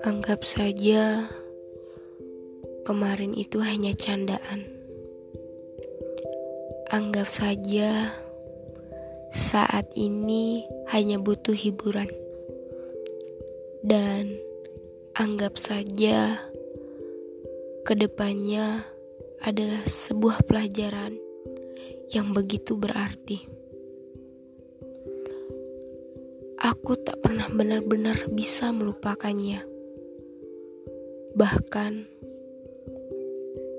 Anggap saja kemarin itu hanya candaan. Anggap saja saat ini hanya butuh hiburan. Dan anggap saja ke depannya adalah sebuah pelajaran yang begitu berarti. Aku tak pernah benar-benar bisa melupakannya Bahkan,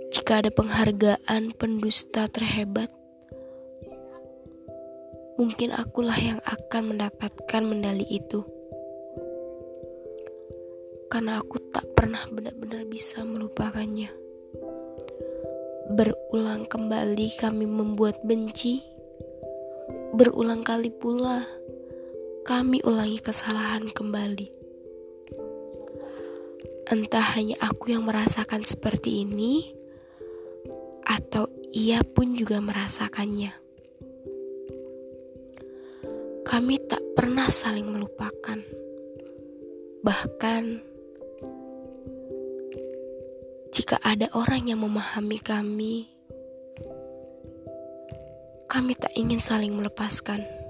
jika ada penghargaan pendusta terhebat, mungkin akulah yang akan mendapatkan medali itu. Karena aku tak pernah benar-benar bisa melupakannya. Berulang kembali kami membuat benci. Berulang kali pula kami ulangi kesalahan kembali. Entah hanya aku yang merasakan seperti ini, atau ia pun juga merasakannya. Kami tak pernah saling melupakan, bahkan jika ada orang yang memahami kami, kami tak ingin saling melepaskan.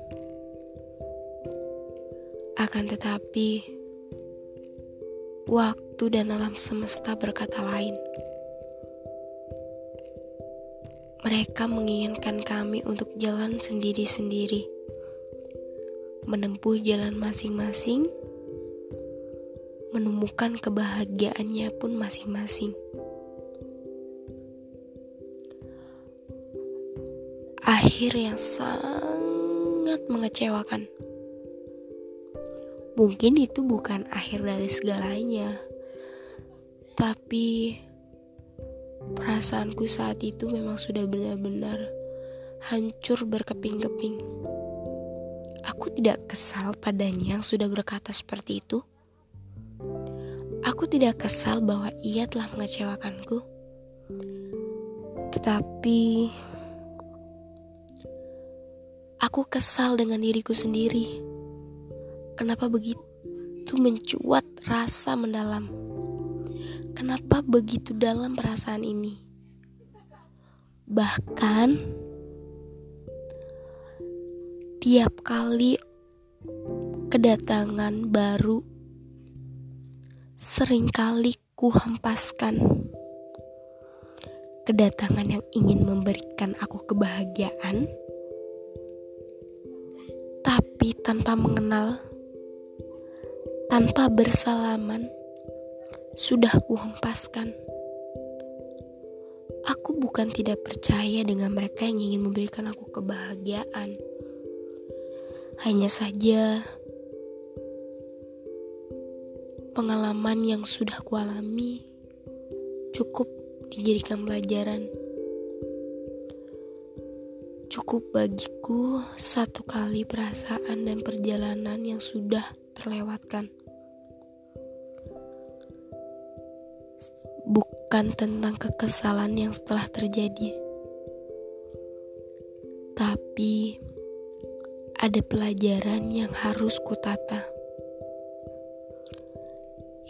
Akan tetapi, waktu dan alam semesta berkata lain. Mereka menginginkan kami untuk jalan sendiri-sendiri, menempuh jalan masing-masing, menemukan kebahagiaannya pun masing-masing. Akhir yang sangat mengecewakan. Mungkin itu bukan akhir dari segalanya, tapi perasaanku saat itu memang sudah benar-benar hancur berkeping-keping. Aku tidak kesal padanya yang sudah berkata seperti itu. Aku tidak kesal bahwa ia telah mengecewakanku. Tetapi aku kesal dengan diriku sendiri Kenapa begitu mencuat rasa mendalam? Kenapa begitu dalam perasaan ini? Bahkan tiap kali kedatangan baru sering kali ku hempaskan kedatangan yang ingin memberikan aku kebahagiaan tapi tanpa mengenal tanpa bersalaman, sudah kuhempaskan. Aku bukan tidak percaya dengan mereka yang ingin memberikan aku kebahagiaan. Hanya saja, pengalaman yang sudah kualami cukup dijadikan pelajaran. Cukup bagiku satu kali perasaan dan perjalanan yang sudah terlewatkan. Bukan tentang kekesalan yang setelah terjadi, tapi ada pelajaran yang harus kutata.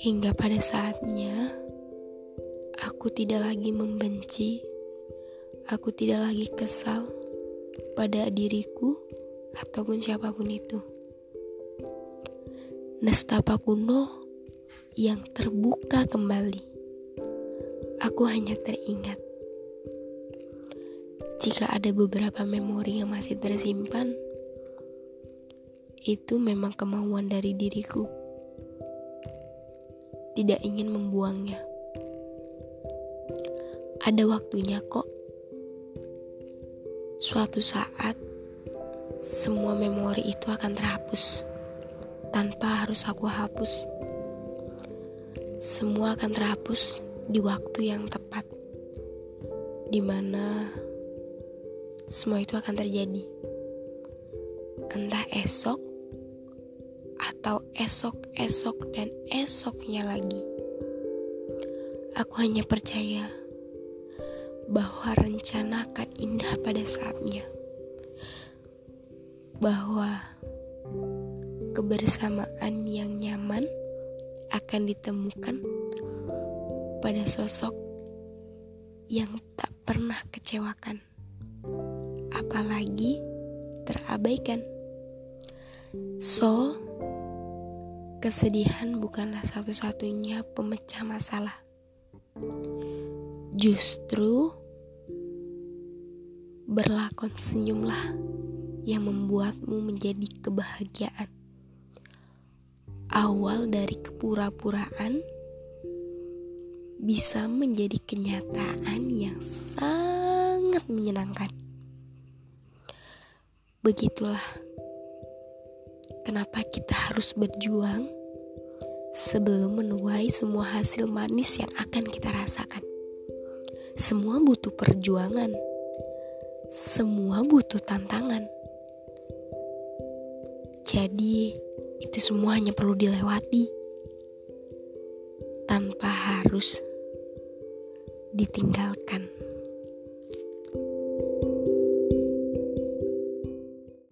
Hingga pada saatnya, aku tidak lagi membenci, aku tidak lagi kesal pada diriku ataupun siapa pun itu. Nestapa kuno yang terbuka kembali aku hanya teringat jika ada beberapa memori yang masih tersimpan, itu memang kemauan dari diriku. Tidak ingin membuangnya. Ada waktunya kok. Suatu saat, semua memori itu akan terhapus tanpa harus aku hapus. Semua akan terhapus di waktu yang tepat, di mana semua itu akan terjadi, entah esok atau esok-esok dan esoknya lagi. Aku hanya percaya bahwa rencana akan indah pada saatnya, bahwa kebersamaan yang nyaman akan ditemukan pada sosok yang tak pernah kecewakan, apalagi terabaikan. So, kesedihan bukanlah satu-satunya pemecah masalah. Justru berlakon senyumlah yang membuatmu menjadi kebahagiaan. Awal dari kepura-puraan bisa menjadi kenyataan yang sangat menyenangkan. Begitulah kenapa kita harus berjuang sebelum menuai semua hasil manis yang akan kita rasakan. Semua butuh perjuangan, semua butuh tantangan. Jadi, itu semua hanya perlu dilewati tanpa harus ditinggalkan.